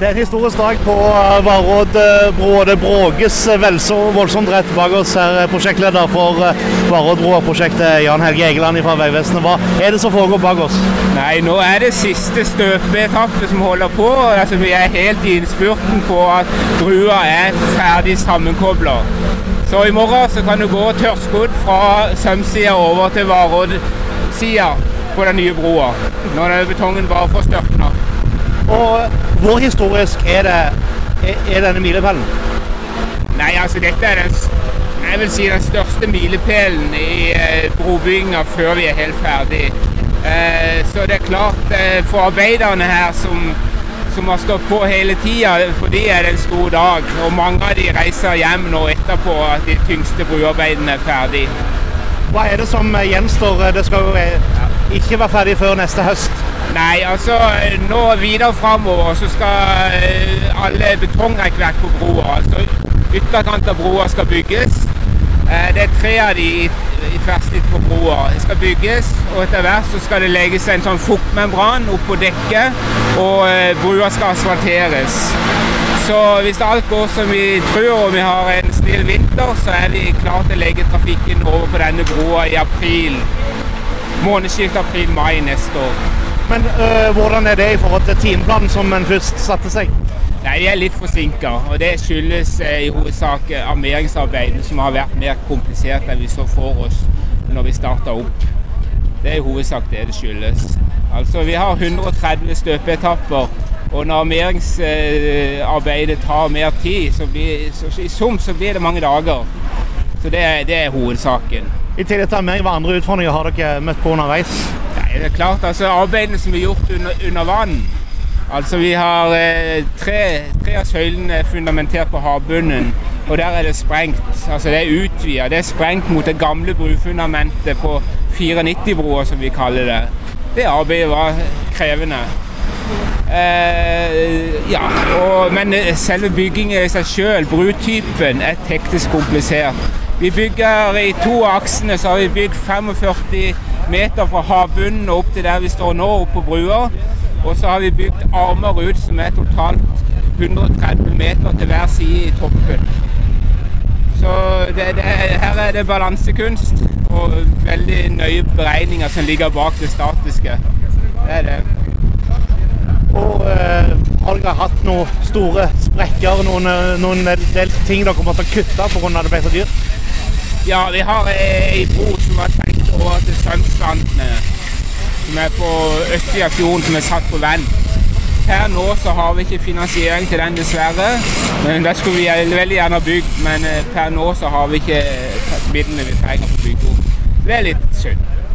Det er en historisk dag på Varodd Varoddbroa. Det bråkes vel så voldsomt rett bak oss her. eh, Prosjektleder for eh, Varoddbroa-prosjektet, Jan Helge Egeland fra Vegvesenet. Hva er det som foregår bak oss? Nei, nå er det siste støpeetappe som holder på. Altså, vi er helt i innspurten på at brua er ferdig sammenkobla. Så i morgen så kan du gå tørrskodd fra Sømsida over til Varodd-sida på den nye broa. Når betongen bare får størkna. Og hvor historisk er, det, er, denne milepælen? Nei, altså dette er den, jeg vil si den største milepælen i eh, brobygginga før vi er helt ferdig. Eh, så det er klart eh, for arbeiderne her som, som har stått på hele tida, for de er det en stor dag. Og mange av de reiser hjem nå etterpå at de tyngste bruarbeidene er ferdig. Hva er det som eh, gjenstår? Det skal jo eh, ikke være ferdig før neste høst. Nei, altså nå videre framover så skal eh, alle betongrekkverk på broa, altså ytterkant av broa skal bygges. Eh, Det er tre av de i, tverrsnitt på broa. Det skal bygges, og etter hvert så skal det legges en sånn fuktmembran opp på dekket, og broa brua skal asfalteres. Så hvis alt går som vi tror, og vi har en snill vinter, så er vi klare til å legge trafikken over på denne broa i april. Månedsskiftet april-mai neste år. Men øh, hvordan er det i forhold til timeplanen som en først satte seg? Nei, Vi er litt forsinka, det skyldes eh, i hovedsak eh, armeringsarbeidet som har vært mer komplisert enn vi så for oss når vi starta opp. Det er i hovedsak det det skyldes. Altså, Vi har 130 støpeetapper, og når armeringsarbeidet tar mer tid, så, blir, så i sum så blir det mange dager. Så det, det er hovedsaken. I tillegg til meg, hva andre utfordringer har dere møtt på underveis? Nei, det er klart, altså Arbeidene som er gjort under, under vann Altså Vi har eh, tre, tre av søylene fundamentert på havbunnen, og der er det sprengt. Altså Det er utvida. Det er sprengt mot det gamle brufundamentet på 94-broa, som vi kaller det. Det arbeidet var krevende. Eh, ja, og, Men eh, selve byggingen i seg sjøl, brutypen, er teknisk komplisert. Vi bygger i to aksene, så har vi bygd 45 meter fra havbunnen opp til der vi står nå, opp på brua. Og så har vi bygd armer ut som er totalt 130 meter til hver side i toppen. Så det, det, her er det balansekunst og veldig nøye beregninger som ligger bak det statiske. Det er det. Og eh, har dere hatt noen store sprekker, noen, eh, noen del ting dere måtte kutte pga. så dyrt? Ja, vi har ei bro som var tenkt over til Sømstrandene. som er på østsida av fjorden, som er satt på vent. Per nå så har vi ikke finansiering til den, dessverre. Men Det skulle vi veldig gjerne ha bygd, men eh, per nå så har vi ikke tatt midlene vi trenger for å bygge opp. Det er litt synd.